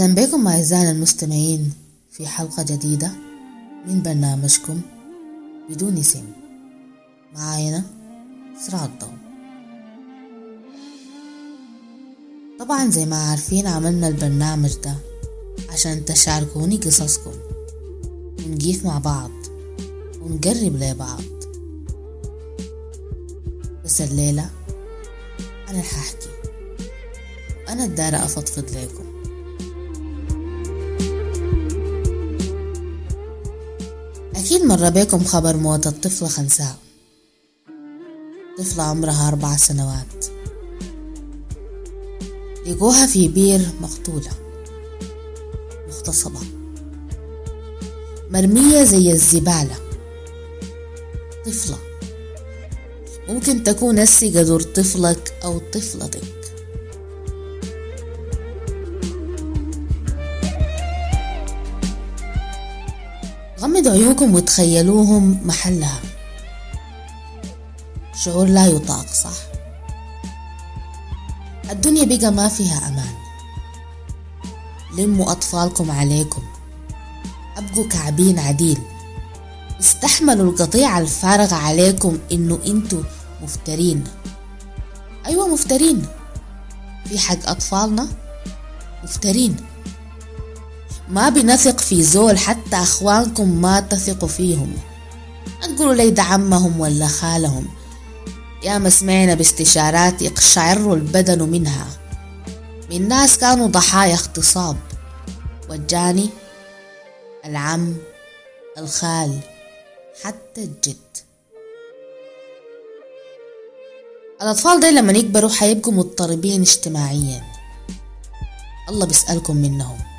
أهلا بكم أعزائنا المستمعين في حلقة جديدة من برنامجكم بدون اسم. معاينا سراء الضوء. طبعا زي ما عارفين عملنا البرنامج ده عشان تشاركوني قصصكم. ونجيف مع بعض ونقرب لبعض. بس الليلة أنا رح أحكي وأنا الدارة أفضفض لكم. أكيد مر بكم خبر موت الطفلة خنساء. طفلة عمرها أربع سنوات. لقوها في بير مقتولة. مغتصبة. مرمية زي الزبالة. طفلة. ممكن تكون هسي قدر طفلك أو طفلتك. غمضوا عيونكم وتخيلوهم محلها. شعور لا يطاق صح؟ الدنيا بقى ما فيها أمان. لموا أطفالكم عليكم. أبقوا كعبين عديل. استحملوا القطيعة الفارغة عليكم إنه إنتوا مفترين. أيوة مفترين. في حق أطفالنا؟ مفترين. ما بنثق في زول حتى أخوانكم ما تثقوا فيهم. تقولوا لي ده عمهم ولا خالهم. يا ما سمعنا باستشارات يقشعر البدن منها. من ناس كانوا ضحايا اغتصاب والجاني العم الخال حتى الجد. الأطفال دي لما يكبروا حيبقوا مضطربين اجتماعيا. الله بيسألكم منهم.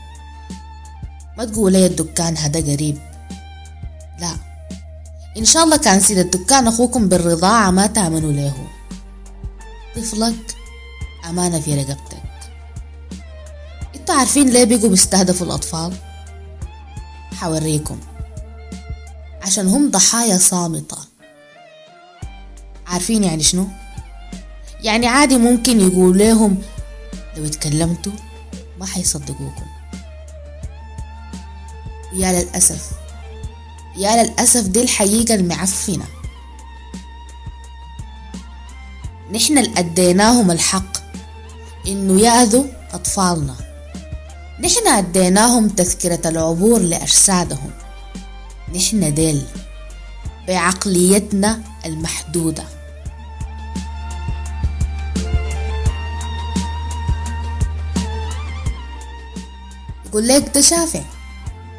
ما تقولوا لي الدكان هذا قريب؟ لا. إن شاء الله كان سيد الدكان أخوكم بالرضاعة ما تعملوا له. طفلك أمانة في رقبتك. إنتوا عارفين ليه بيجوا بيستهدفوا الأطفال؟ حوريكم. عشان هم ضحايا صامتة. عارفين يعني شنو؟ يعني عادي ممكن يقول لهم لو اتكلمتوا ما حيصدقوكم. يا للأسف. يا للأسف دي الحقيقة المعفنة نحن اللي أديناهم الحق إنه يأذوا أطفالنا. نحن أديناهم تذكرة العبور لأجسادهم. نحن ديل بعقليتنا المحدودة. يقول لك ده شافع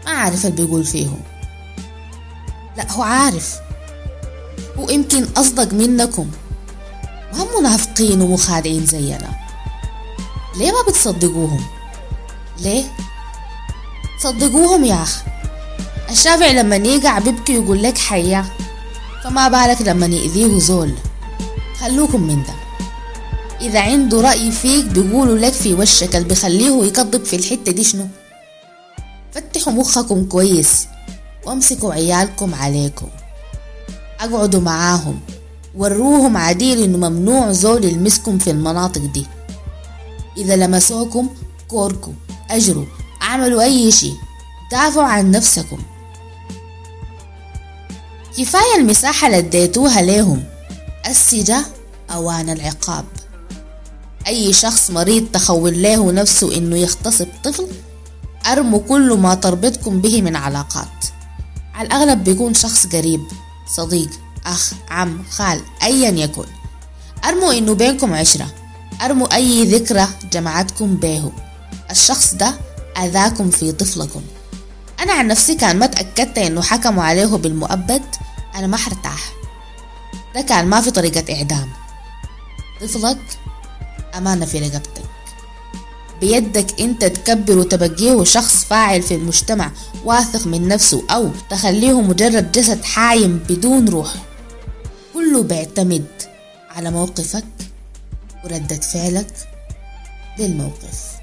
ما عارف اللي بيقول فيهم. لا هو عارف. هو يمكن أصدق منكم. ما هم منافقين ومخادعين زينا. ليه ما بتصدقوهم؟ ليه؟ صدقوهم يا أخ الشافع لما يقع بيبكي يقول لك حيا. فما بالك لما يأذيه زول. خلوكم من ده. إذا عنده رأي فيك بيقولوا لك في وشك اللي بيخليه يكذب في الحتة دي شنو؟ فتحوا مخكم كويس وأمسكوا عيالكم عليكم. أقعدوا معاهم. وروهم عديل إنه ممنوع زول يلمسكم في المناطق دي. إذا لمسوكم كوركوا أجروا اعملوا أي شي دافعوا عن نفسكم. كفاية المساحة اللي اديتوها ليهم. السجا أوان العقاب. أي شخص مريض تخول له نفسه إنه يغتصب طفل أرموا كل ما تربطكم به من علاقات. على الأغلب بيكون شخص قريب صديق أخ عم خال أيا يكن. أرموا إنه بينكم عشرة. أرموا أي ذكرى جمعتكم به الشخص ده أذاكم في طفلكم. أنا عن نفسي كان ما تأكدت إنه حكموا عليه بالمؤبد. أنا ما حرتاح. ده كان ما في طريقة إعدام. طفلك أمانة في رقبتك. بيدك انت تكبر وتبقيه شخص فاعل في المجتمع واثق من نفسه أو تخليه مجرد جسد حايم بدون روح. كله بيعتمد على موقفك وردة فعلك للموقف.